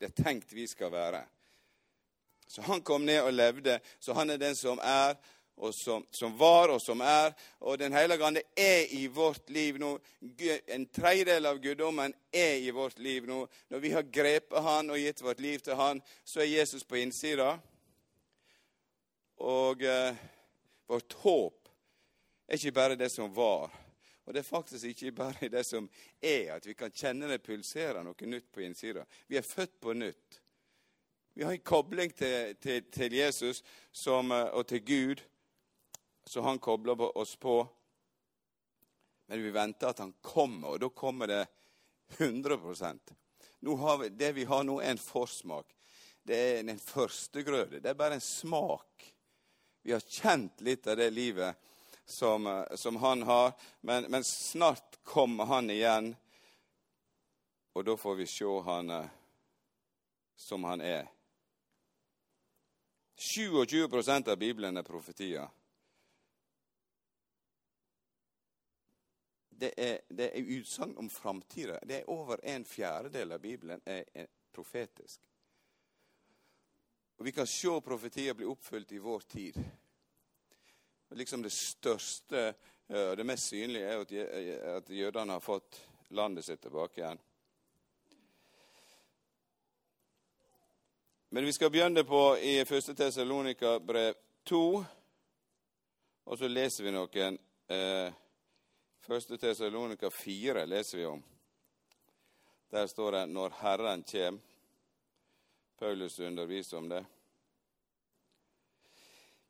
det er tenkt vi skal være. Så han kom ned og levde. Så han er den som er, og som, som var, og som er. Og Den hellige ande er i vårt liv nå. En tredjedel av guddommen er i vårt liv nå. Når vi har grepet han og gitt vårt liv til han, så er Jesus på innsida. Og eh, vårt håp er ikke bare det som var. Og det er faktisk ikke bare det som er, at vi kan kjenne det pulsere noe nytt på innsida. Vi er født på nytt. Vi har en kobling til, til, til Jesus som, eh, og til Gud, som han kobler oss på. Men vi venter at han kommer, og da kommer det 100% nå har vi, Det vi har nå, er en forsmak. Det er en førstegrøde. Det er bare en smak. Vi har kjent litt av det livet som, eh, som han har, men, men, snart kommer han igjen, og da får vi se han eh, som han er. 27% av Bibelen er profetier. Det er, det er utsagn om framtida. Det er over en fjerdedel av Bibelen er, profetisk. Og Vi kan se profetier bli oppfylt i vår tid. Liksom Det største og det mest synlige er at jødene har fått landet sitt tilbake igjen. Men vi skal begynne på i 1. Tessalonika brev 2, og så leser vi noen eh, 1. Tessalonika 4 leser vi om. Der står det 'Når Herren kjem'. Paulus underviser om det.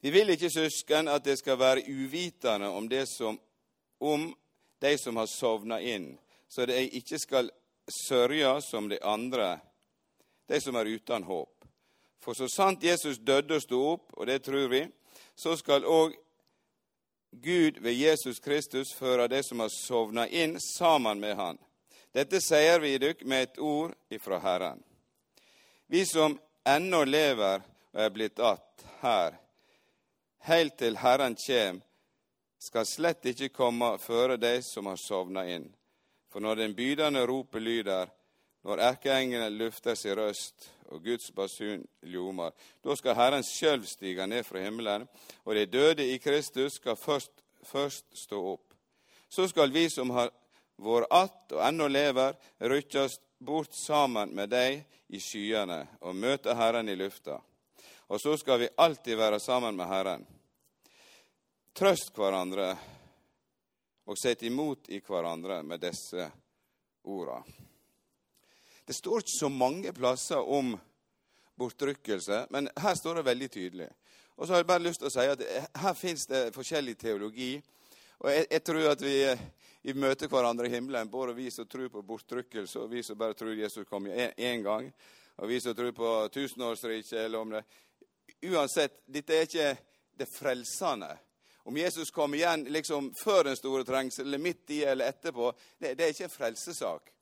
Vi vil ikke, søsken, at det skal være uvitende om, som, om de som har sovna inn, så de ikke skal sørge som de andre, de som er uten håp. For så sant Jesus døde og sto opp, og det tror vi, så skal òg Gud ved Jesus Kristus føre de som har sovna inn, sammen med Han. Dette sier vi dykk med et ord ifra Herren. Vi som ennå lever og er blitt att her, heilt til Herren kjem, skal slett ikke komme føre de som har sovna inn. For når den bydende ropet lyder, når erkeengelen lufter sin røst og Guds basun ljomer, da skal Herren sjøl stige ned fra himmelen, og de døde i Kristus skal først, først stå opp. Så skal vi som har vært att og ennå lever, rykkes bort sammen med deg i skyene og møte Herren i lufta. Og så skal vi alltid være sammen med Herren. Trøst hverandre og sett imot i hverandre med disse orda. Det står ikke så mange plasser om bortrykkelse, men her står det veldig tydelig. Og så har jeg bare lyst til å si at Her fins det forskjellig teologi. Og jeg, jeg tror at vi, vi, møter hverandre i himmelen, både vi som tror på bortrykkelse, og vi som bare tror Jesus kom én gang, og vi som tror på tusenårsriket, eller om det Uansett, dette er ikke det frelsende. Om Jesus kommer igjen liksom før den store trengsel, eller midt i eller etterpå, det, det er ikke en frelsesak.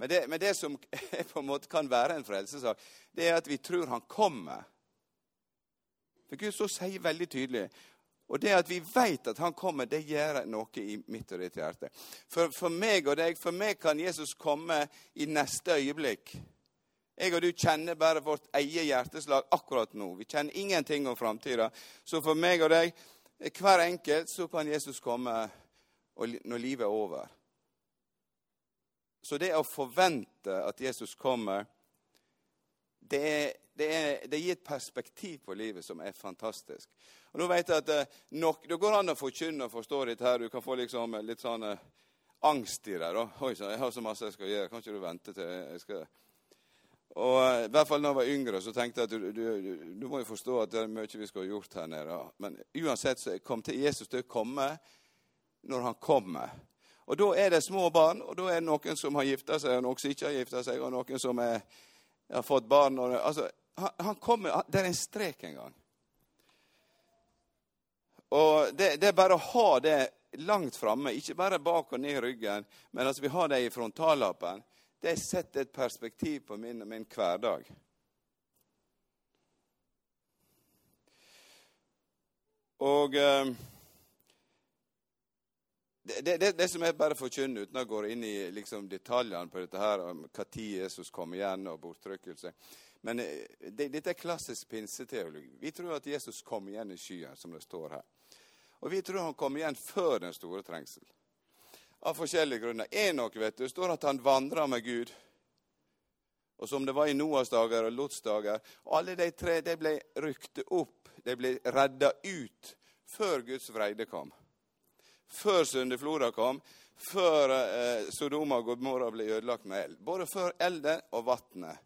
Men det, men det som på en måte kan være en frelsesak, det er at vi tror han kommer. For Gud så sier veldig tydelig og det at vi vet at han kommer, det gjør noe i mitt og ditt hjerte. For, for meg og deg, for meg kan Jesus komme i neste øyeblikk. Jeg og du kjenner bare vårt eget hjerteslag akkurat nå. Vi kjenner ingenting om framtida. Så for meg og deg, hver enkelt, så kan Jesus komme når livet er over. Så det å forvente at Jesus kommer, det, det, er, det gir et perspektiv på livet som er fantastisk. Og nå vet jeg at eh, nok, Det går an å forkynne og forstå dette. her. Du kan få liksom litt sånn eh, angst i det. da. Oi jeg har så masse jeg skal gjøre. Kan ikke du vente til jeg skal og eh, i hvert fall når jeg var yngre, så tenkte jeg at du, du, du, må jo forstå at det er mye vi skal ha gjort her nede. Men uansett så kom til Jesus til å komme når han kommer. Og Da er det små barn, og da er det noen som har gifta seg, og noen som ikke har gifta seg, og noen som er, har fått barn. Og, altså, han, han kommer, Det er en strek en gang. Og det, det, er bare å ha det langt framme, ikke bare bak og ned i ryggen, men at vi har det i frontallappen. Det setter et perspektiv på min, min hverdag. Og... Eh, det, det, det, som jeg bare forkynner, uten å gå inn i liksom, detaljene på dette her, om når Jesus kom igjen og bortrykkelse Men eh, det, dette er klassisk pinseteologi. Vi tror at Jesus kom igjen i skyen, som det står her. Og vi tror han kom igjen før den store trengsel. Av forskjellige grunner. Enok vet du, står at han vandra med Gud. Og som det var i Noas dager og Lots dager. Og alle de tre de ble rykte opp, de ble redda ut før Guds vreide kom før syndefloda kom, før eh, Sodoma og Gomorra ble ødelagt med eld. Både før elden og vannet.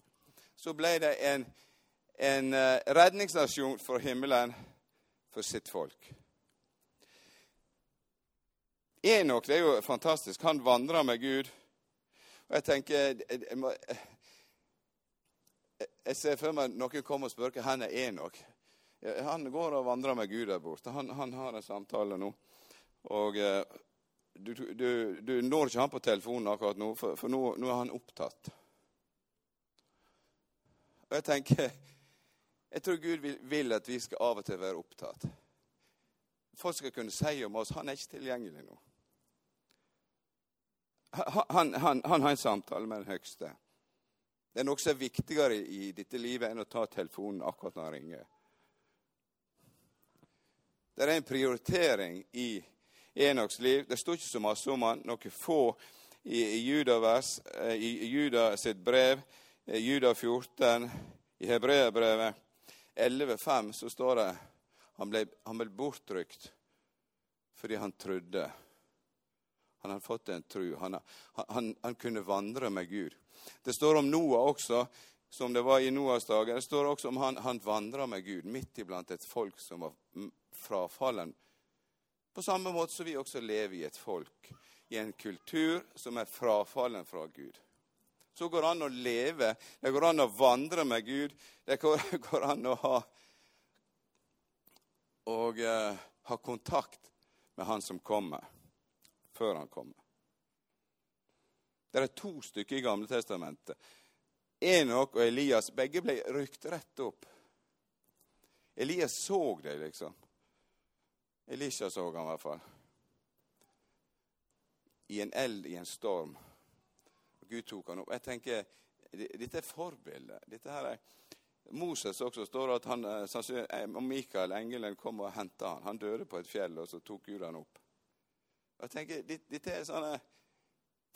Så ble det en, en eh, redningsnasjon fra himmelen for sitt folk. Enok det er jo fantastisk. Han vandrer med Gud. Og jeg tenker Jeg, må, jeg ser for meg noen kommer og spør hvor er Enok. Han går og vandrer med Gud der borte. Han, han har en samtale nå. Og eh, du, du, du, når ikke han på telefonen akkurat nå, for, for nå, nå, er han opptatt. Og jeg tenker Jeg tror Gud vil, vil, at vi skal av og til være opptatt. Folk skal kunne si om oss han er ikke tilgjengelig nå. Han, han, han har en samtale med den høgste. Det er noe som er viktigere i dette livet enn å ta telefonen akkurat når han ringer. Det er en prioritering i Enoks liv. Det står ikke så masse om han, noen få i, i Juda-vers, eh, Juda sitt brev, i Juda 14, i Hebreabrevet 11,5, så står det han ble, han ble bortrykt fordi han trodde. Han hadde fått en tru. Han, han, han, kunne vandre med Gud. Det står om Noah også, som det var i Noahs dager. Det står også om han, han vandra med Gud midt iblant et folk som var frafallen på samme måte som vi også lever i et folk, i en kultur som er frafallen fra Gud. Så går det an å leve, det går an å vandre med Gud. Det går an å ha, og, uh, ha kontakt med Han som kommer, før Han kommer. Det er to stykker i Gamle Testamentet. Enok og Elias begge ble rykt rett opp. Elias så det, liksom. Elisha så han i hvert fall. I en eld, i en storm. Gud tok han opp. Jeg tenker, Dette er forbildet. Dette her er, Moses også står at han, eh, eh, Mikael, engelen, kom og henta han. Han døde på et fjell, og så tok Gud han opp. Jeg tenker, Dette er sånne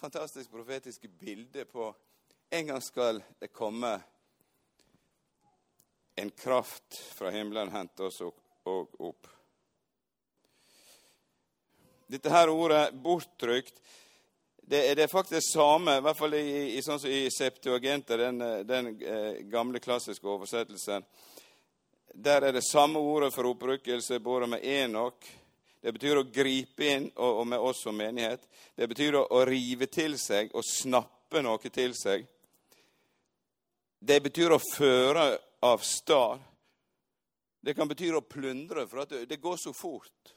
fantastiske profetiske bilder på En gang skal det komme en kraft fra himmelen hente oss opp dette her ordet 'borttrykt' det, det, er faktisk samme, i hvert fall i, i, sånn som i Septuagenta, den, den eh, gamle klassiske oversettelsen. Der er det samme ordet for opprykkelse både med Enok Det betyr å gripe inn, og, og med oss som menighet. Det betyr å, å rive til seg og snappe noe til seg. Det betyr å føre av stad. Det kan bety å plundre, for det, det går så fort.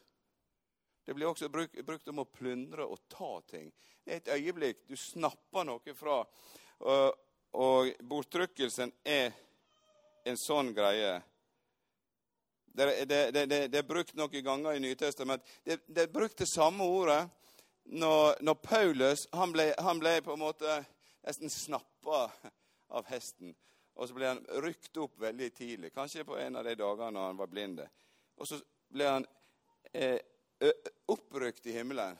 Det blir også brukt, brukt om å plundre og ta ting. Det er et øyeblikk du snapper noe fra. Og, og bortrykkelsen er en sånn greie. Det, det, det, det, er brukt noen ganger i Nytestamentet. Det, det er brukt det samme ordet når, når Paulus han ble, han ble, på en måte nesten snappa av hesten. Og så ble han rykt opp veldig tidlig, kanskje på en av de dagene han var blind. Og så ble han eh, opprykt i himmelen.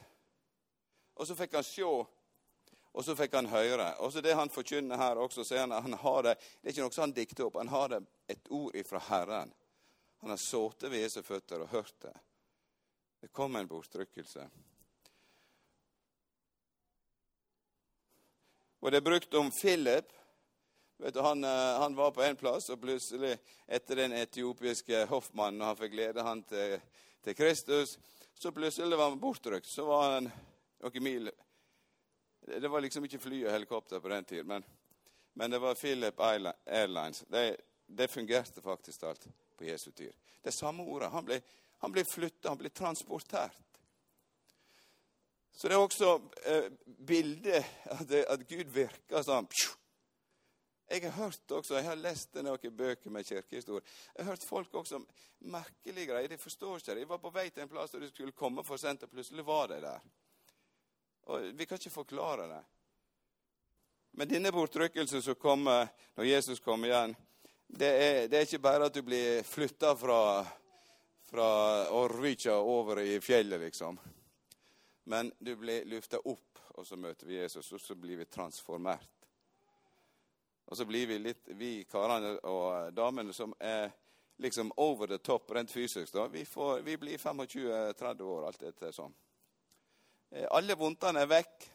Og så fikk han se, og så fikk han høre. Og så det han forkynner her også, så han, han det Det er ikke noe han dikter opp. Han har det et ord ifra Herren. Han har sittet ved Jesu føtter og hørt det. Det kom en bortrykkelse. Og det er brukt om Philip. Du, han, eh, han, var på en plass, og plutselig, etter den etiopiske hoffmannen, og han fikk lede han til, til Kristus, så plutselig var han bortrykt. Så var han noen mil Det var liksom ikke fly og helikopter på den tid, men, men det var Philip Airlines. Det, det, fungerte faktisk alt på Jesu tid. Det samme ordet. Han ble, han ble flytta, han ble transportert. Så det er også eh, bildet at, at Gud virker sånn jeg har hørt også, jeg har lest noen bøker med kirkehistorie. Jeg har hørt folk også merkelige greier. De forstår ikke det. De var på vei til en plass der de skulle komme for sent, og plutselig var de der. Og Vi kan ikke forklare det. Men denne bortrykkelsen som kommer når Jesus kommer igjen, det er, det er ikke bare at du blir flytta fra, fra Orvika over i fjellet, liksom. Men du blir løfta opp, og så møter vi Jesus, og så blir vi transformert. Og så blir vi litt, vi karene og damene som er liksom over the top rent fysisk, da, vi, får, vi blir 25-30 år, alt etter sånn. Alle vondtene er vekk.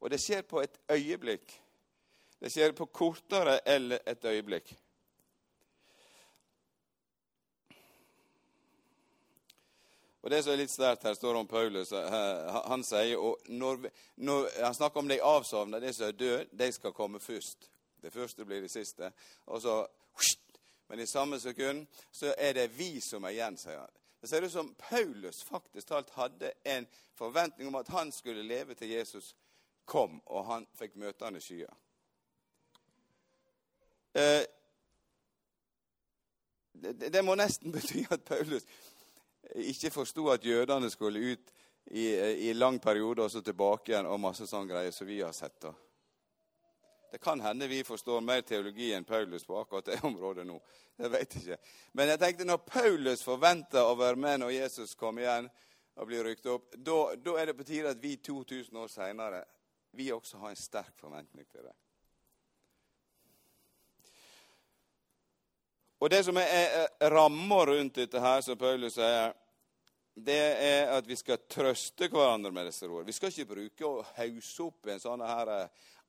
Og det skjer på et øyeblikk. Det skjer på kortere eller et øyeblikk. Og Det som er litt sterkt her, står om Paulus. Eh, han sier, og når, når, han snakker om de avsovna, de som er døde, de skal komme først. Det første blir det siste. Og så, Men i samme sekund så er det vi som er igjen, sier han. Det ser ut som Paulus faktisk talt hadde en forventning om at han skulle leve til Jesus kom, og han fikk møte han i skya. Eh, det, det, må nesten bety at Paulus ikke forsto at jødene skulle ut i, i lang periode og så tilbake igjen og masse sånne greier som vi har sett. da. Det kan hende vi forstår mer teologi enn Paulus på akkurat det området nå. Jeg vet ikke. Men jeg tenkte når Paulus forventer å være med når Jesus kommer igjen og blir rykt opp, da er det på tide at vi 2000 år seinere vi også har en sterk forventning til det. Og Det som er, ramma rundt dette, her, som Paulus sier, det er at vi skal trøste hverandre med disse ordene. Vi skal ikke bruke å hause opp en sånn her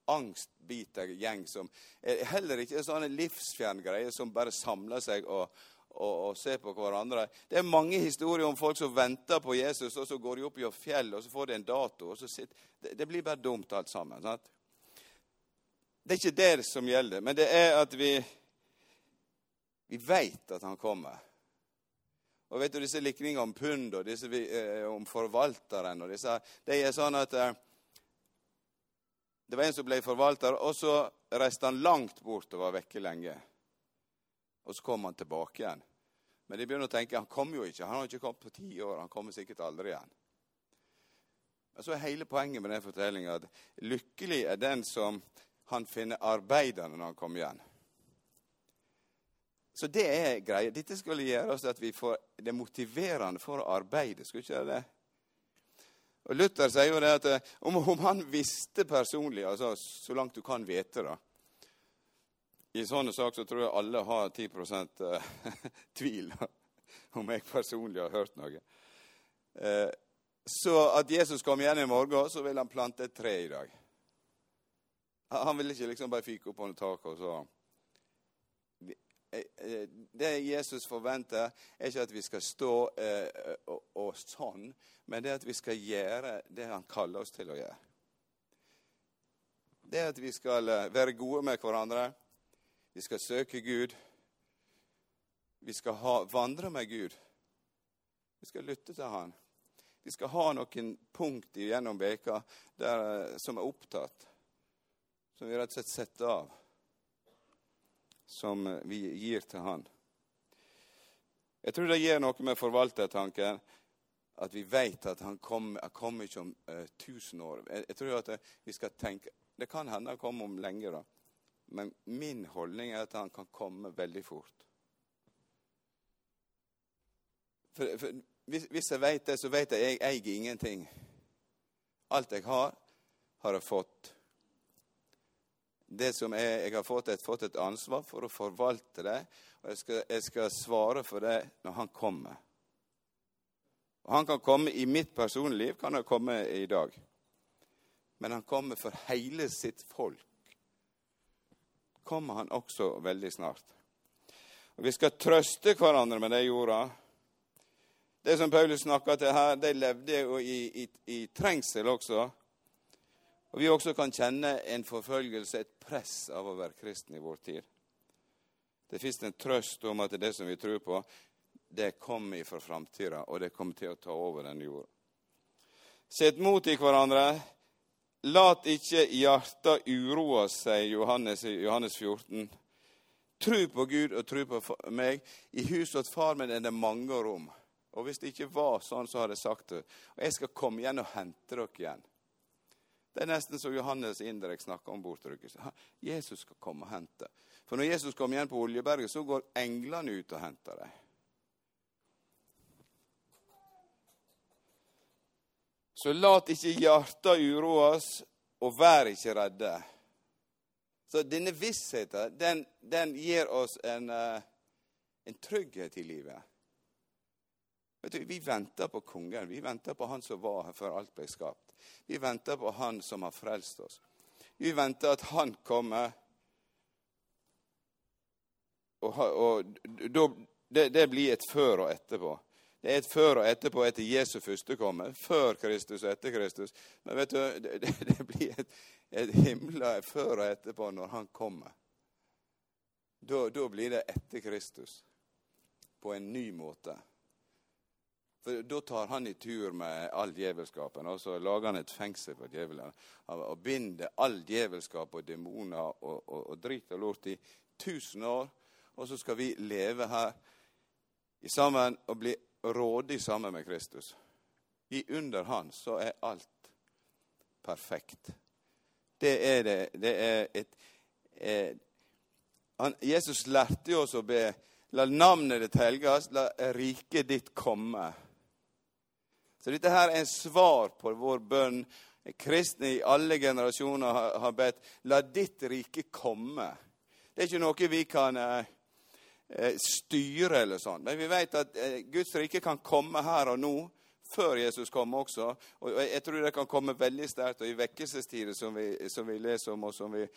angstbit angstbiter gjeng som er heller ikke en sånn livsfjern greie som bare samler seg og, og, og ser på hverandre. Det er mange historier om folk som venter på Jesus, og så går de opp i fjellet, og så får de en dato. og så sitter, det, det, blir bare dumt alt sammen. Sant? Det er ikke det som gjelder, men det er at vi, vi veit at han kommer. Og vet du, Disse likningene om pund og disse, eh, om forvalteren og disse, Det er sånn at eh, Det var en som ble forvalter, og så reiste han langt bort og var vekke lenge. Og så kom han tilbake igjen. Men de begynner å tenke han kommer jo ikke. Han har ikke kommet på ti år. Han kommer sikkert aldri igjen. Men så er hele poenget med den fortellinga at lykkelig er den som han finner arbeidende når han kommer igjen. Så det er greia. Dette skulle gjøre oss at vi får det motiverende for å arbeide. Skulle ikke det? Og Luther sier jo det at eh, om, om han visste personlig, altså så langt du kan vite, da, i sånne saker så tror jeg alle har 10 eh, tvil om jeg personlig har hørt noe. Eh, så at Jesus kom igjen i morgen, så vil han plante et tre i dag. Han vil ikke liksom bare fyke opp under taket og så Det Jesus forventer, er ikke at vi skal stå og, og sånn, men det at vi skal gjøre det han kaller oss til å gjøre. Det at vi skal være gode med hverandre vi skal søke Gud. Vi skal ha, vandre med Gud. Vi skal lytte til Han. Vi skal ha noen punkt gjennom veka som er opptatt, som vi rett og slett setter av, som vi gir til Han. Jeg tror det gjør noe med forvaltertanken at vi vet at han kommer, kom ikke om uh, tusen år. Jeg, jeg tror at vi skal tenke, Det kan hende han kommer om lenge. da. Men min holdning er at han kan komme veldig fort. For, for hvis, hvis, jeg vet det, så vet jeg at jeg eier ingenting. Alt jeg har, har jeg fått. Det som jeg, Jeg har fått et, fått et ansvar for å forvalte det, og jeg skal, jeg skal svare for det når han kommer. Og Han kan komme i mitt personlige liv, kan han komme i dag. Men han kommer for hele sitt folk kommer han også veldig snart. Og Vi skal trøste hverandre med de jorda. Det som Paulus snakka til her, de levde jo i, i, i, trengsel også. Og vi også kan kjenne en forfølgelse, et press av å være kristen i vår tid. Det fins en trøst om at det som vi tror på, det kommer fra framtida, og det kommer til å ta over denne jorda. Sett mot i hverandre, Lat ikke hjertet uroa seg, Johannes, Johannes 14. Tru på Gud og tru på meg. I huset hos far min er det mange rom. Og hvis det ikke var sånn, så hadde jeg sagt det. Og jeg skal komme igjen og hente dere igjen. Det er nesten som Johannes indirekte snakker om bortrykkelse. Jesus skal komme og hente. For når Jesus kommer igjen på Oljeberget, så går englene ut og henter dem. Så lat ikke hjertet uroes, og vær ikke redde. Så denne vissheten, den, den gir oss en, eh, en trygghet i livet. Du, vi venter på kongen. Vi venter på han som var her før alt ble skapt. Vi venter på han som har frelst oss. Vi venter at han kommer. Og, og det, det, blir et før og etterpå. Det er et før og etterpå etter Jesu første komme. Før Kristus og etter Kristus. Men vet du, det, det blir et, et himla før og etterpå når han kommer. Da blir det etter Kristus. På en ny måte. For Da tar han i tur med all djevelskapen, og så lager han et fengsel for djevelen. Og binder all djevelskap og demoner og, og, og drit og lort i tusen år. Og så skal vi leve her sammen og bli rådig sammen med Kristus. I under Han så er alt perfekt. Det er det. Det er et eh, han, Jesus lærte jo oss å be La navnet ditt helges, la riket ditt komme. Så dette her er en svar på vår bønn. Kristne i alle generasjoner har bedt la ditt rike komme. Det er ikke noe vi kan eh, eh, styre eller sånn. Men vi vet at eh, Guds rike kan komme her og nå, før Jesus kommer også. Og jeg tror det kan komme veldig sterkt. Og i vekkelsestider, som, som, vi leser om, og som vi,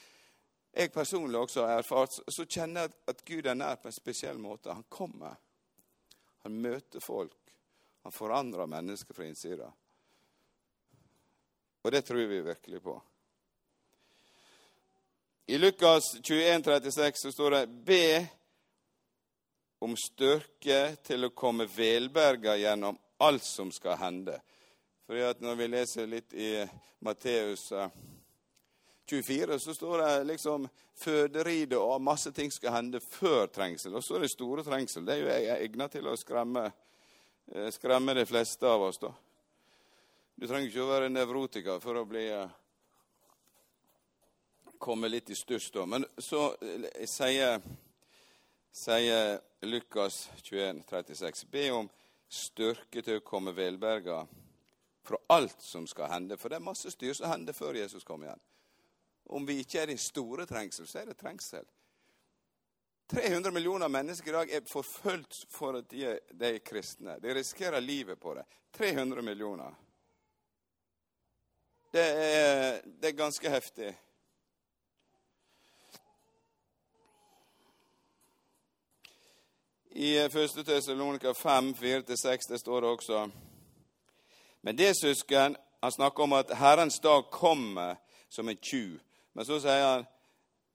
jeg personlig også har erfart, så kjenner jeg at Gud er nær på en spesiell måte. Han kommer. Han møter folk. Han forandrer mennesket fra innsida. Og det tror vi virkelig på. I Lukas 21, 36 så står det Be om styrke til å komme velberga gjennom alt som skal hende. At Når vi leser litt i Matteus 24, eh, så står det liksom føderide og masse ting skal hende før trengsel. Og så er det store trengsel. Det er jo egna til å skremme Eh, skremmer de fleste av oss, da. Du trenger ikke å være nevrotiker for å bli eh, komme litt i stuss, da. Men så eh, sier, sier Lukas 21, 36, Be om styrke til å komme velberga fra alt som skal hende. For det er masse styr som hender før Jesus kommer igjen. Om vi ikke er i store trengsel, så er det trengsel. 300 millioner mennesker i dag er forfulgt for at de er, de er kristne. De risikerer livet på det. 300 millioner. Det er, det er ganske heftig. I 1. Tessalonika 5, 4-6, det står det også Men det, søsken, han snakker om at Herrens dag kommer som en tjuv. Men så sier han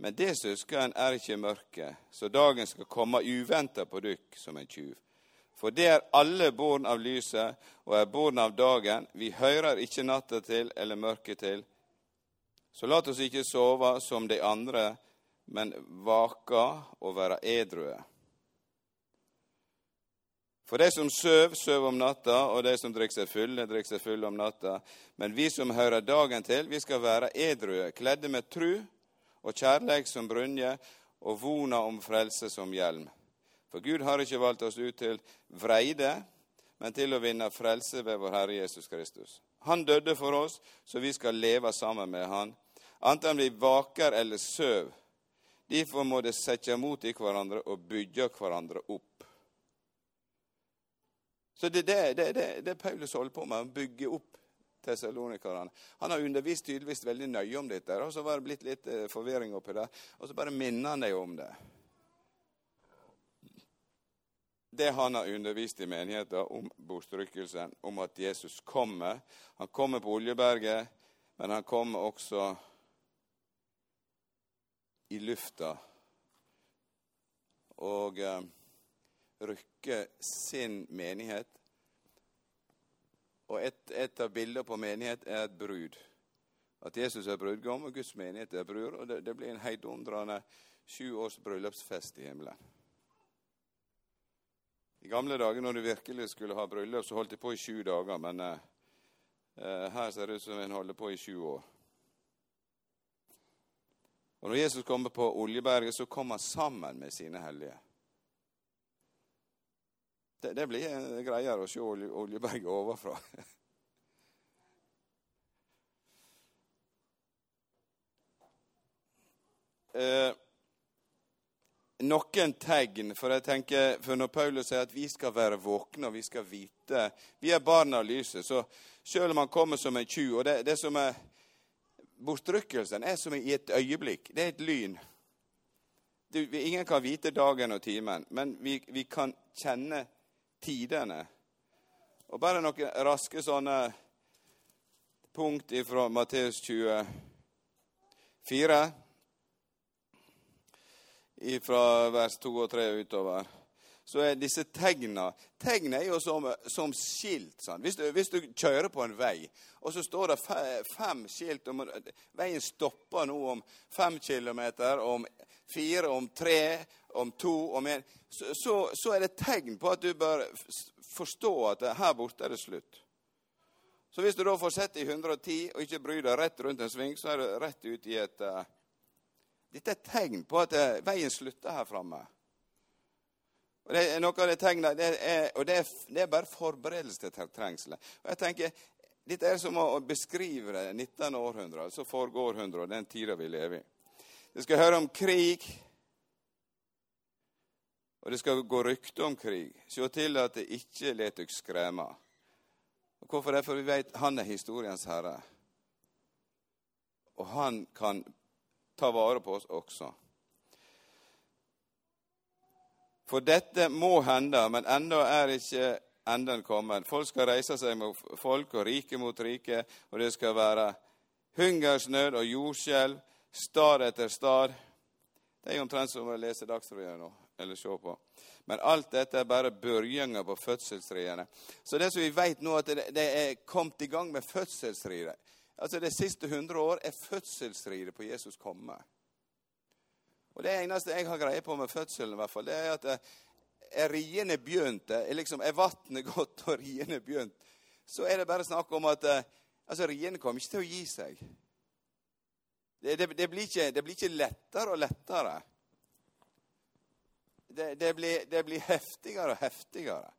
men det, søsken, er ikke mørket, så dagen skal komme uventa på dykk som en tjuv. For det er alle born av lyset og er born av dagen. Vi hører ikke natta til eller mørket til. Så lat oss ikke sove som de andre, men vaka og være edrue. For de som søv, søv om natta, og de som drikker seg fulle, drikker seg fulle om natta. Men vi som hører dagen til, vi skal være edrue, kledde med tru og kjærleik som brynje og vona om frelse som hjelm. For Gud har ikke valgt oss ut til vreide, men til å vinne frelse ved vår Herre Jesus Kristus. Han døde for oss, så vi skal leve sammen med Han. Enten vi vaker eller søv. Derfor må det sette mot i hverandre og bygge hverandre opp. Så det er det, det, det, Paulus holder på med, å bygge opp tessalonikerne. Han har undervist tydeligvis veldig nøye om dette, og så var det blitt litt eh, forvirring oppi der. Og så bare minner han deg om det. Det han har undervist i menigheten om bortrykkelsen, om at Jesus kommer. Han kommer på Oljeberget, men han kommer også i lufta. Og eh, rykker sin menighet og et, et av bildene på menighet er et brud. At Jesus er brudgom, og Guds menighet er brud. Og det, det blir en heidundrende sju års bryllupsfest i himmelen. I gamle dager når du virkelig skulle ha bryllup, så holdt de på i sju dager. Men eh, her ser det ut som en holder på i sju år. Og når Jesus kommer på Oljeberget, så kommer han sammen med sine hellige. Det, det blir greiere å se Oljeberget overfra. eh, noen tegn. For jeg tenker, for når Paulus sier at vi skal være våkne og vi skal vite Vi er barn av lyset. Så selv om han kommer som en tjuv og det, det som er Bortrykkelsen er som i et øyeblikk. Det er et lyn. Du, ingen kan vite dagen og timen, men vi, vi kan kjenne tidene. Og bare noen raske sånne punkt fra Matteus 24 fra vers 2 og 3 utover, så er disse tegna Tegna er jo som, som skilt. Sånn. Hvis, du, hvis, du, kjører på en vei, og så står det fem skilt om Veien stopper nå om fem kilometer, om fire, om tre, om to, om én så, så, så, er det tegn på at du bør forstå at her borte er det slutt. Så hvis du da får sett i 110 og ikke bryr deg rett rundt en sving, så er du rett ut i et uh, dette er et tegn på at eh, veien slutter her framme. Og det er noe av det tegnet, det er, og det er, det er bare forberedelse til trengselet. Og jeg tenker, Dette er som å beskrive det 19. århundre, altså forrige århundre, og den tida vi lever i. Vi skal høre om krig, og det skal gå rykte om krig. Se til at det ikke lar dere skremme. Og hvorfor det? For vi vet han er historiens herre. Og han kan ta vare på oss også. For dette må hende, men ennå er ikke enden kommet. Folk skal reise seg mot folk og rike mot rike, og det skal være hungersnød og jordskjelv stad etter stad. Det er omtrent som å lese Dagsrevyen nå, eller se på. Men alt dette er bare begynnelsen på fødselsriene. Så det som vi vet nå, at det er kommet i gang med fødselsriet. Altså Det siste 100 år er fødselsridet på Jesus komme. Og Det eneste jeg har greie på med fødselen, i hvert fall, det er at eh, er riene begynt, eh, er, liksom, er vannet gått og riene begynt, så er det bare snakk om at eh, altså, riene kommer ikke til å gi seg. Det, det, det, blir ikke, det, blir ikke, lettere og lettere. Det, blir, det blir heftigere og heftigere.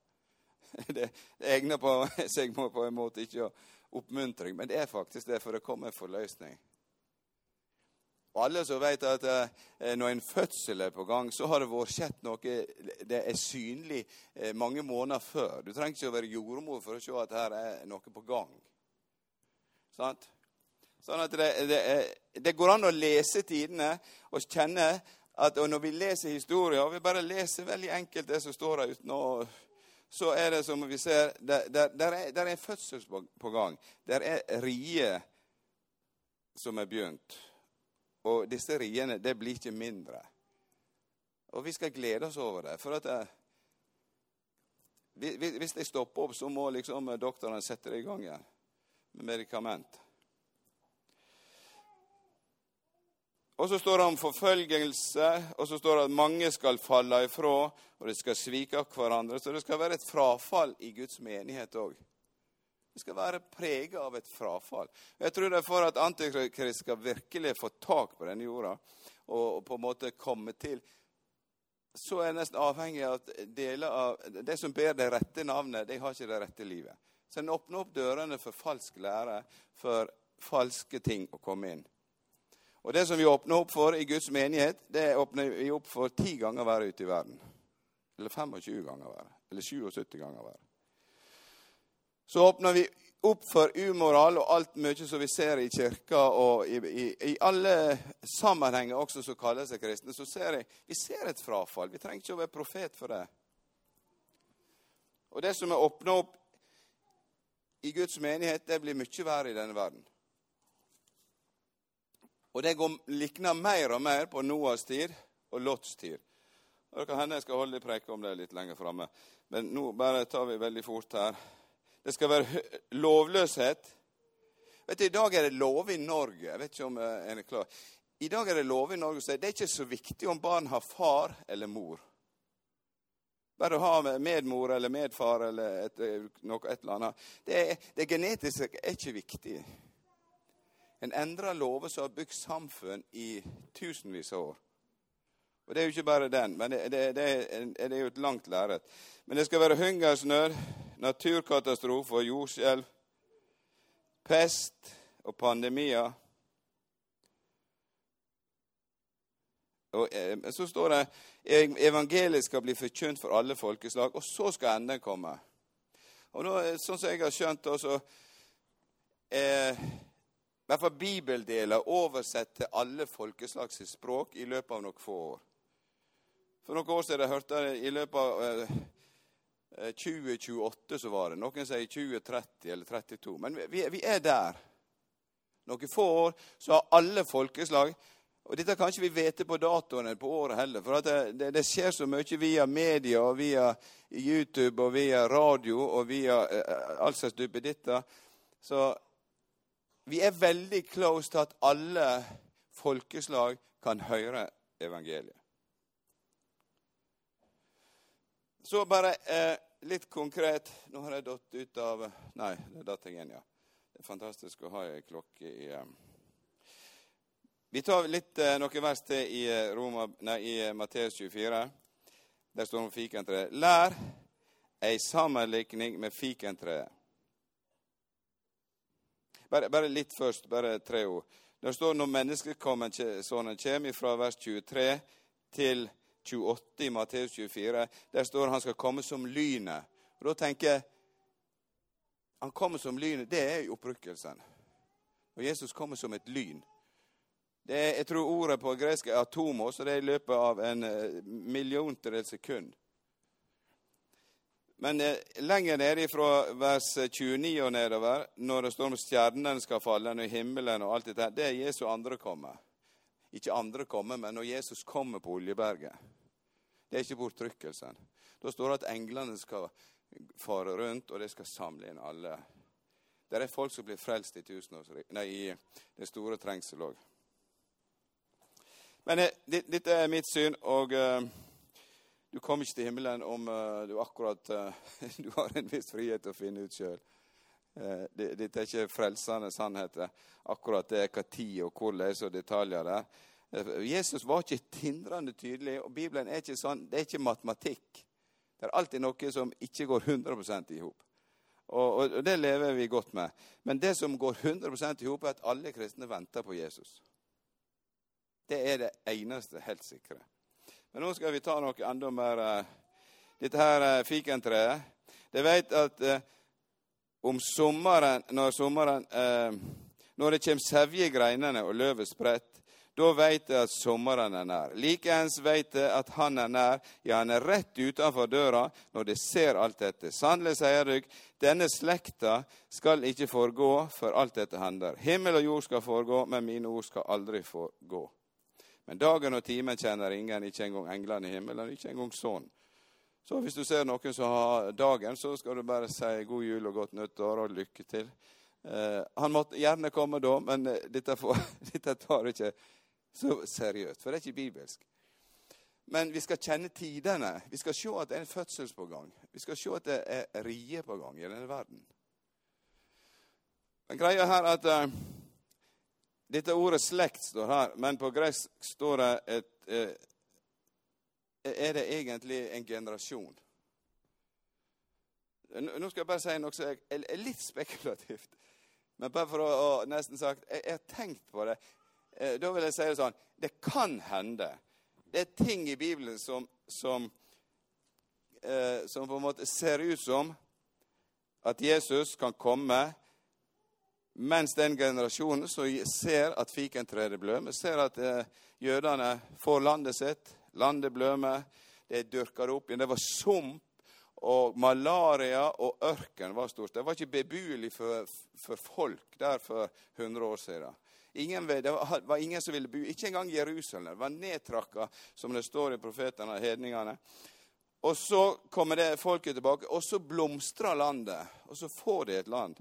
Det, egner på seg på en måte ikke å oppmuntring, men det er faktisk det, for det kommer en forløsning. Og alle som vet at eh, når en fødsel er på gang, så har det vært skjedd noe Det er synlig eh, mange måneder før. Du trenger ikke å være jordmor for å se at her er noe på gang. Sant? Sånn at det, det, det, går an å lese tidene og kjenne at når vi leser historier, og vi bare leser veldig enkelt det som står der uten å så er det som vi ser Der, der, der er, der er fødsel på gang. Der er rier som er begynt. Og disse riene, det blir ikke mindre. Og vi skal glede oss over det. For at det, eh, hvis de stopper opp, så må liksom doktoren sette det i gang igjen med medikament. Og så står det om forfølgelse, og så står det at mange skal falle ifra, og de skal svike hverandre. Så det skal være et frafall i Guds menighet òg. Det skal være preget av et frafall. Jeg tror det er for at Antikrist skal virkelig få tak på denne jorda og på en måte komme til Så er jeg nesten avhengig av at deler av De som ber det rette navnet, de har ikke det rette livet. Så en åpner opp dørene for falsk lære, for falske ting å komme inn. Og det som vi åpner opp for i Guds menighet, det åpner vi opp for ti ganger hver ute i verden. Eller 25 ganger hver. Eller 77 ganger hver. Så åpner vi opp for umoral og alt mye som vi ser i kirka og i, i, i alle sammenhenger også som kaller seg kristne, så ser jeg vi ser et frafall. Vi trenger ikke å være profet for det. Og det som er åpna opp i Guds menighet, det blir mye verre i denne verden. Og det likner mer og mer på Noas tid og Lots tid. Og det kan hende jeg skal holde preke om det litt lenger framme. Men nå bare tar vi veldig fort her. Det skal være lovløshet. Vet du, I dag er det lov i Norge. Jeg vet ikke om eh, en er klar. I dag er det lov i Norge så det er ikke så viktig om barn har far eller mor. Bare å ha medmor eller medfar eller et, noe, et eller annet. Det, det genetiske er ikke viktig. En endrer lover som har bygd samfunn i tusenvis av år. Og Det er jo ikke bare den, men det, det, det, det er jo et langt lerret. Men det skal være hungersnød, naturkatastrofer, jordskjelv, pest og pandemier. Og eh, Så står det evangeliet skal bli forkynt for alle folkeslag, og så skal enden komme. Og nå, eh, Sånn som jeg har skjønt så eh, hvert fall bibeldeler oversett til alle folkeslags språk i løpet av noen få år. For noen år siden hørte jeg i løpet av eh, 2028 så var det. Noen sier 2030 eller 32. Men vi, vi er der. Noen få år så har alle folkeslag og Dette kan ikke vi vite på datoen eller på året heller. For det, det, det, skjer så mye via media og via YouTube og via radio og via eh, all slags duppeditter. Så vi er veldig close til at alle folkeslag kan høre evangeliet. Så bare eh, litt konkret Nå har jeg datt ut av Nei, det datt jeg igjen, ja. Det er fantastisk å ha ei klokke i eh. Vi tar litt, eh, noen vers til i, eh, Roma, nei, i eh, Matteus 24. Der står det om fikentreet. Lær ei sammenlikning med fikentreet. Bare, bare, litt først, bare tre ord. Der står når menneskesonen kommer fra vers 23 til 28 i Matteus 24. Der står han skal komme som lynet. Og Da tenker jeg Han kommer som lynet. Det er opprykkelsen. Og Jesus kommer som et lyn. Det er, jeg tror ordet på gresk er atomos, og det er i løpet av en eh, milliontedel sekund. Men eh, lenger nede fra vers 29 og nedover, når det står om stjernene skal falle, og himmelen og alt dette, det er Jesu andre komme. Ikke andre komme, men når Jesus kommer på Oljeberget. Det er ikke bortrykkelsen. Da står det at englene skal fare rundt, og de skal samle inn alle. Det er folk som blir frelst i, nei, i det store trengsel òg. Men eh, dette er mitt syn, og uh, du kommer ikke til himmelen om uh, du akkurat uh, Du har en viss frihet til å finne ut sjøl. Uh, dette er ikke frelsende sannheter. Akkurat det er hva tid og hvordan og detaljer der. Jesus var ikke tindrende tydelig, og Bibelen er ikke sånn, det er ikke matematikk. Det er alltid noe som ikke går 100 i hop. Og, og, det lever vi godt med. Men det som går 100 i hop, er at alle kristne venter på Jesus. Det er det eneste helt sikre. Men nå skal vi ta noe enda mer uh, Dette her uh, fikentreet. De vet at eh, om sommeren, når sommeren Når det kommer sevje i greinene og løvet spredt, da veit jeg at sommeren er nær. Likeens veit jeg at han er nær, ja, han er rett utenfor døra når de ser alt dette. Sannelig sier dere, denne slekta skal ikke forgå før alt dette hender. Himmel og jord skal forgå, men mine ord skal aldri forgå. Men dagen og timen kjenner ingen, ikke engang englene i himmelen, ikke engang sånn. Så hvis du ser noen som har dagen, så skal du bare si god jul og godt nyttår og lykke til. Eh, han måtte gjerne komme da, men eh, dette, får, dette tar ikke så seriøst, for det er ikke bibelsk. Men vi skal kjenne tidene. Vi skal se at det er en fødsel på gang. Vi skal se at det er rie på gang i denne verden. Men greia her er at uh, dette ordet 'slekt' står her, men på gresk står det et eh, Er det egentlig en generasjon? Nå skal jeg bare si noe som er litt spekulativt. Men bare for å, å nesten sagt jeg, har tenkt på det. Eh, da vil jeg si det sånn Det kan hende. Det er ting i Bibelen som, som, eh, som på en måte ser ut som at Jesus kan komme mens den generasjonen som ser at fikentreet blømmer, ser at eh, jødene får landet sitt, landet blømmer, det er dyrka opp igjen. Det var sump og malaria og ørken var stort. Det var ikke bebuelig for, for folk der for 100 år siden. Ingen, det var ingen som ville bo, ikke engang Jerusalem. Det var nedtrakka, som det står i profetene og hedningene. Og så kommer det folket tilbake, og så blomstrer landet. Og så får de et land.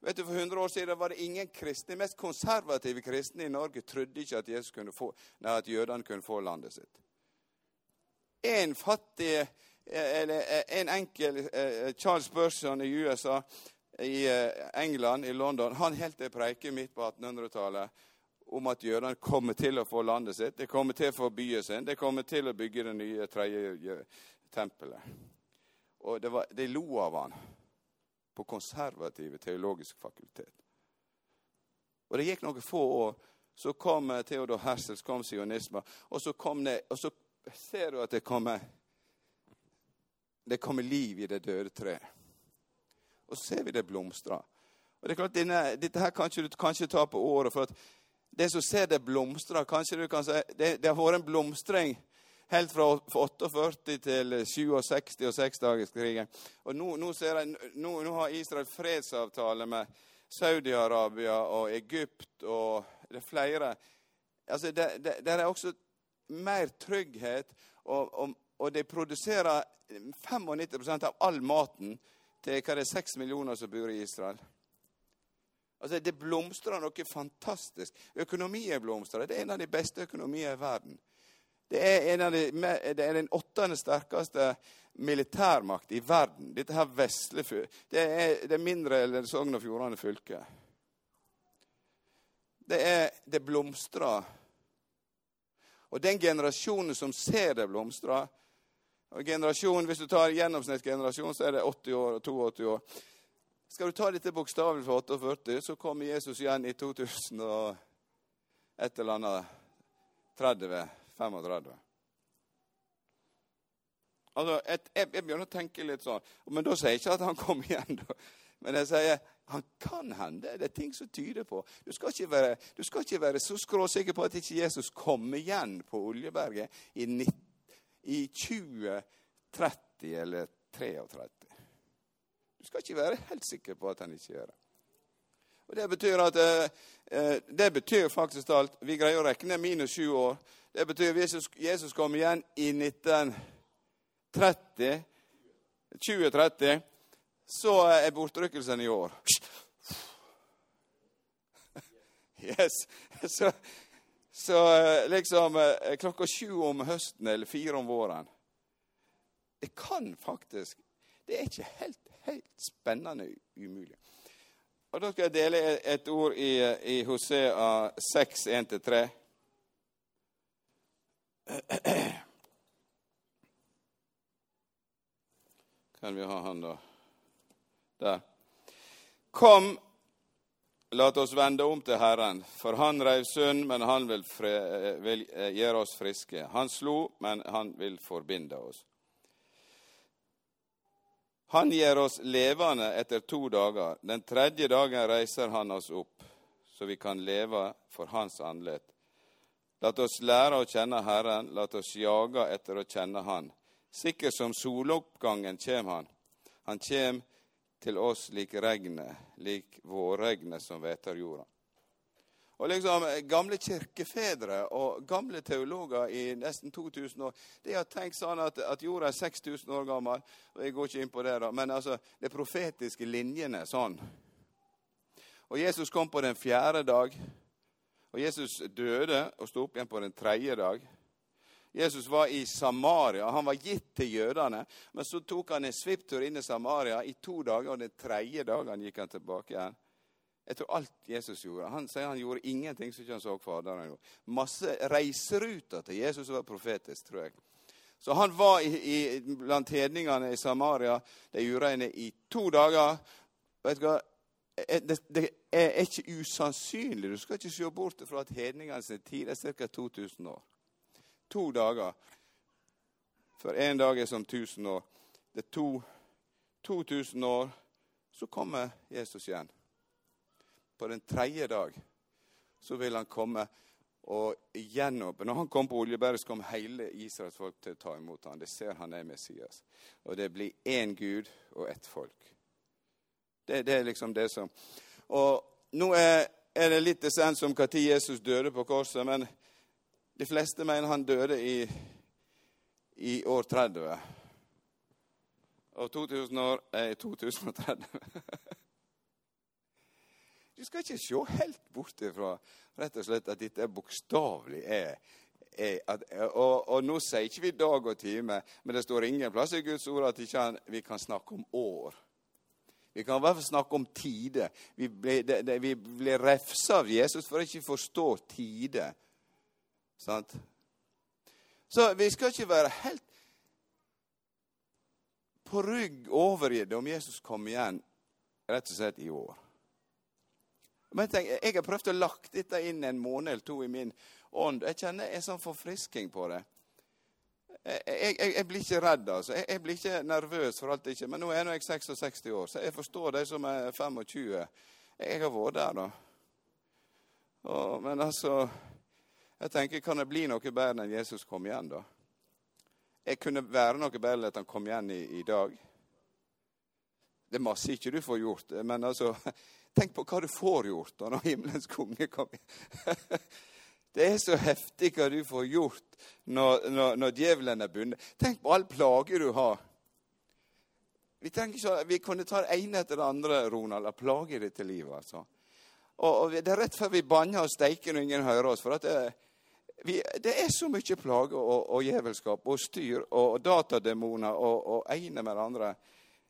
Vet du, For 100 år siden var det ingen kristne. Mest konservative kristne i Norge trodde ikke at, Jesus kunne få, nei, at jødene kunne få landet sitt. En fattig, eller en enkel Charles Burson i USA i eh, England, i London, han holdt en preike midt på 1800-tallet om at jødene kommer til å få landet sitt, de kommer til å få byen sin, de kommer til å bygge det nye tredje tempelet. Og var, De lo av han på konservative teologiske fakultet. Og Det gikk noen få år, så kom Theodor Hersel, kom sionisme, og så, kom det, og så ser du at det kommer, det kommer liv i det døde treet. Og så ser vi det blomstre. Og det er klart, denne, Dette her kan du kanskje ta på året. for at det som ser det blomstre Kanskje du kan si det, det har vært en blomstring helt fra 48 til 67 og seksdagerskrigen. Og nå, nå, jeg, nå, nå, har Israel fredsavtale med Saudi-Arabia og Egypt og det er flere. Altså, det, det, det er også mer trygghet, og, og, og de produserer 95% av all maten til hva det er 6 millioner som bor i Israel. Altså, Det blomstrer noe fantastisk. Økonomien blomstrer. Det er en av de beste økonomiene i verden. Det er, de, det er den åttende sterkeste militærmakt i verden. Dette her vesle Det er det mindre eller Sogn og Fjordane fylke. Det er Det blomstrer. Og den generasjonen som ser det blomstre generasjon, Hvis du tar gjennomsnittsgenerasjon, så er det 80 år og 82 år. Skal du ta dette bokstavelig for 48, så kommer Jesus igjen i 2000 og et eller annet 30-35. Altså, et, jeg, jeg, begynner å tenke litt sånn. Men da sier jeg ikke at han kommer igjen. Da. Men jeg sier han kan hende. Det er ting som tyder på. Du skal ikke være, skal ikke være så skråsikker på at ikke Jesus kommer igjen på Oljeberget i, 19, i 2030 eller 33. Du skal ikke være helt sikker på at han ikke gjør det. Og Det betyr at eh, eh det betyr faktisk alt Vi greier å regne minus sju år. Det betyr at Jesus, Jesus kom igjen i 1930, 2030, så er bortrykkelsen i år. Yes. Så, så eh, liksom klokka sju om høsten eller fire om våren Det kan faktisk Det er ikke helt helt spennende umulig. Og Da skal jeg dele et ord i, i Hosea 6, 1-3. Kan vi ha han, da? Der. Kom, la oss vende om til Herren, for han reiv synd, men han vil, fre, vil eh, gjøre oss friske. Han slo, men han vil forbinde oss. Han gjør oss levende etter to dager. Den tredje dagen reiser han oss opp, så vi kan leve for Hans andlet. La oss lære å kjenne Herren, la oss jage etter å kjenne Han. Sikkert som soloppgangen kjem Han. Han kjem til oss lik regnet, lik vårregnet som hveter jorda. Og liksom Gamle kirkefedre og gamle teologer i nesten 2000 år de har tenkt sånn at, at jorda er 6000 år gammel. og Jeg går ikke inn på det, da, men altså, de profetiske linjene sånn. Og Jesus kom på den fjerde dag. Og Jesus døde og sto opp igjen på den tredje dag. Jesus var i Samaria. Han var gitt til jødene. Men så tok han en svipptur inn i Samaria i to dager, og den tredje dagen gikk han tilbake igjen. Jeg tror alt Jesus gjorde. Han sier han gjorde ingenting som ikke han så Faderen gjorde. Masse reiseruter til Jesus var profetisk, tror jeg. Så han var i, i, blant hedningene i Samaria, de ureine, i to dager. Vet du hva? Eh, det, det, er ikke usannsynlig. Du skal ikke se bort fra at hedningenes tid er ca. 2000 år. To dager. For én dag er som 1000 år. Det er to, 2000 år, så kommer Jesus igjen på den tredje dag så vil han komme og gjenåpne. Når han kom på Oljeberget, så kom hele Israels folk til å ta imot ham. Det ser han er Messias. Og det blir én Gud og ett folk. Det, det, er liksom det som Og nå er, er det litt essens om når Jesus døde på korset, men de fleste mener han døde i, i år 30. Og 2000 år er 2030. Du skal ikke se helt bort ifra rett og slett at dette bokstavelig er, er at, og, og, nå sier ikke vi dag og time, men det står ingen plass i Guds ord at ikke vi kan snakke om år. Vi kan i hvert fall snakke om tide. Vi blir, det, refsa av Jesus for å ikke forstå tide. Sant? Så vi skal ikke være helt på rygg overgitt om Jesus kommer igjen rett og slett i år. Men tenk, Jeg har prøvd å lagt dette inn en måned eller to i min ånd. Jeg kjenner en sånn forfrisking på det. Jeg, jeg, jeg, blir ikke redd, altså. Jeg, jeg, blir ikke nervøs for alt det ikke. Men nå er jeg 66 år, så jeg forstår de som er 25. Jeg har vært der, da. Og, men altså Jeg tenker, kan det bli noe bedre enn Jesus kom igjen, da? Jeg kunne være noe bedre enn at han kom igjen i, i dag. Det er masse ikke du får gjort, men altså Tenk på hva du får gjort når himmelens konge kommer. Det er så heftig hva du får gjort når, når, når djevelen er bundet. Tenk på all plage du har. Vi, så, vi kunne ta det ene etter det andre, Ronald, av plager i dette livet. altså. Og, og, Det er rett før vi banner og steiker når ingen hører oss. for det, vi, det er så mye plage og, og djevelskap og styr og datademoner og, og ene med det andre.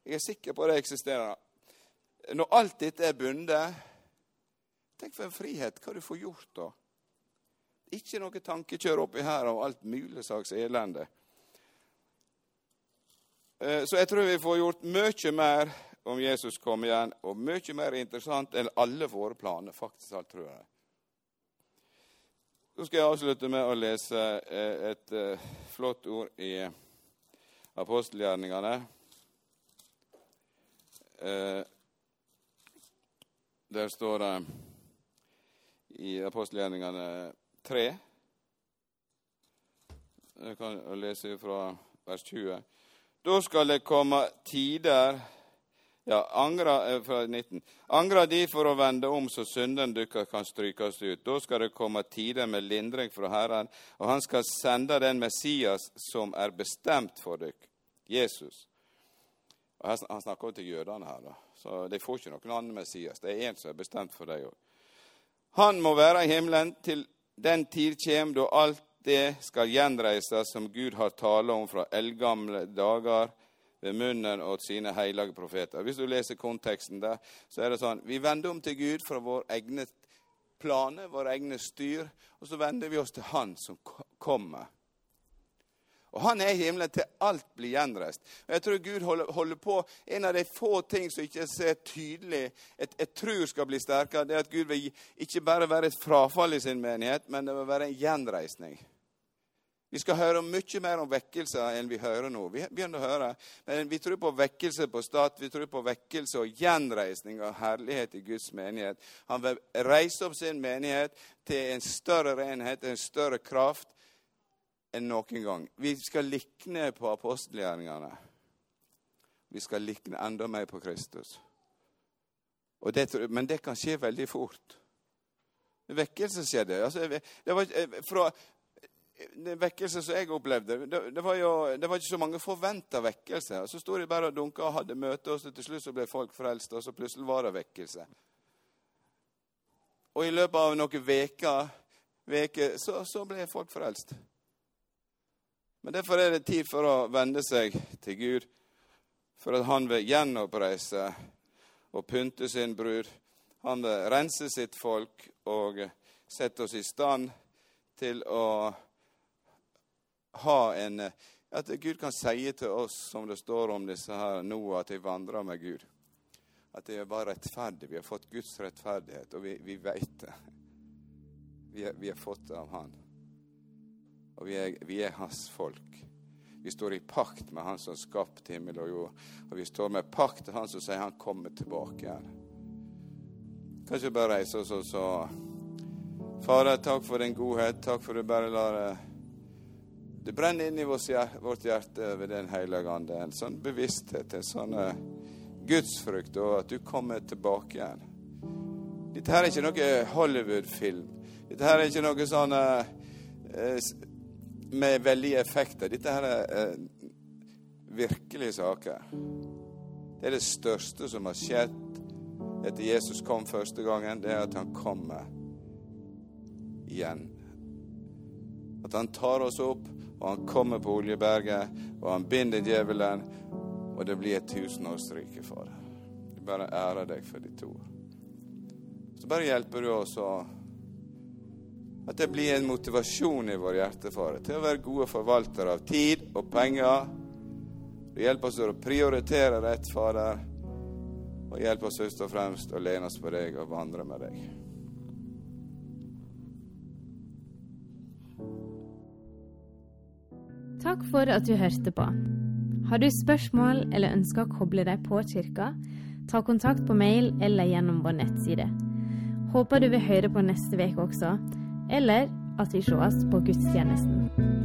Jeg er sikker på det eksisterer. Når alt dette er bundet Tenk for en frihet, hva du får gjort da. Ikke noe tankekjør oppi her av alt mulig slags elende. Eh, så jeg tror vi får gjort mye mer om Jesus kommer igjen, og mye mer interessant enn alle våre planer. faktisk alt, tror jeg. Så skal jeg avslutte med å lese eh, et eh, flott ord i apostelgjerningene. Der står det i apostelgjerningene tre Jeg kan lese fra vers 20. Da skal det komme tider ja, angra, eh, fra 19. Angra de for å vende om så synden dykkar kan strykes ut. Da skal det komme tider med lindring fra Herren, og han skal sende den Messias som er bestemt for dykk, Jesus. Og her, han snakker til jødene her, da. så de får ikke noen annen Messias. Det er én som er bestemt for dem òg. Han må være i himmelen til den tid kjem da alt det skal gjenreises som Gud har talt om fra eldgamle dager ved munnen og sine hellige profeter. Hvis du leser konteksten der, så er det sånn Vi vender om til Gud fra våre egne planer, våre egne styr, og så vender vi oss til Han som kommer. Og Han er i himmelen til alt blir gjenreist. Og Jeg tror Gud holder, holder, på En av de få ting som ikke ser tydelig et, et tror skal bli sterkere, det er at Gud vil ikke bare være et frafall i sin menighet, men det vil være en gjenreisning. Vi skal høre mye mer om vekkelser enn vi hører nå. Vi begynner å høre, men Vi tror på vekkelse på stat, vi tror på vekkelse og gjenreisning av herlighet i Guds menighet. Han vil reise opp sin menighet til en større renhet, en større kraft enn noen gang. Vi skal likne på apostelgjerningene. Vi skal likne enda mer på Kristus. Det, men det kan skje veldig fort. Vekkelse skjedde. Altså, det var fra den vekkelse som jeg opplevde Det, det var jo det var ikke så mange forventa vekkelser. Så sto de bare og dunka og hadde møte, og så til slutt så ble folk frelst, og så plutselig var det vekkelse. Og i løpet av noen uker så, så ble folk frelst. Men derfor er det tid for å vende seg til Gud, for at han vil gjenoppreise og pynte sin brud. Han vil rense sitt folk og sette oss i stand til å ha en At Gud kan si til oss, som det står om disse her nå, at de vandrer med Gud. At det bare rettferdig. Vi har fått Guds rettferdighet, og vi, vi veit det. Vi, vi har fått det av Han. Og vi er, vi er hans folk. Vi står i pakt med Han som skapte himmel og jord. Og vi står med pakt til Han som sier Han kommer tilbake igjen. Kanskje bare reise oss og så Fader, takk for din godhet. Takk for du bare lar det brenner inn i vårt hjerte ved Den hellige ande. En sånn bevissthet, en sånn eh, gudsfrykt, og at du kommer tilbake igjen. Dette her er ikke noe Hollywood-film. Dette her er ikke noe sånn uh, med veldige effekter. Dette her er eh, virkelige saker. Det er det største som har skjedd etter Jesus kom første gangen, det er at han kommer igjen. At han tar oss opp, og han kommer på Oljeberget, og han binder djevelen, og det blir et tusenårsrike for det. bare ære deg for ditt ord. Så bare hjelper du oss å At det blir en motivasjon i vår hjertefare til å være gode forvaltere av tid og penger. Du hjelper oss å prioritere rett, Fader. Og hjelp oss først og fremst å lene oss på deg og vandre med deg. Takk for at du hørte på. Har du spørsmål eller ønsker å koble deg på kirka, ta kontakt på mail eller gjennom vår nettside. Håper du vil høre på neste uke også, eller at vi sees på gudstjenesten.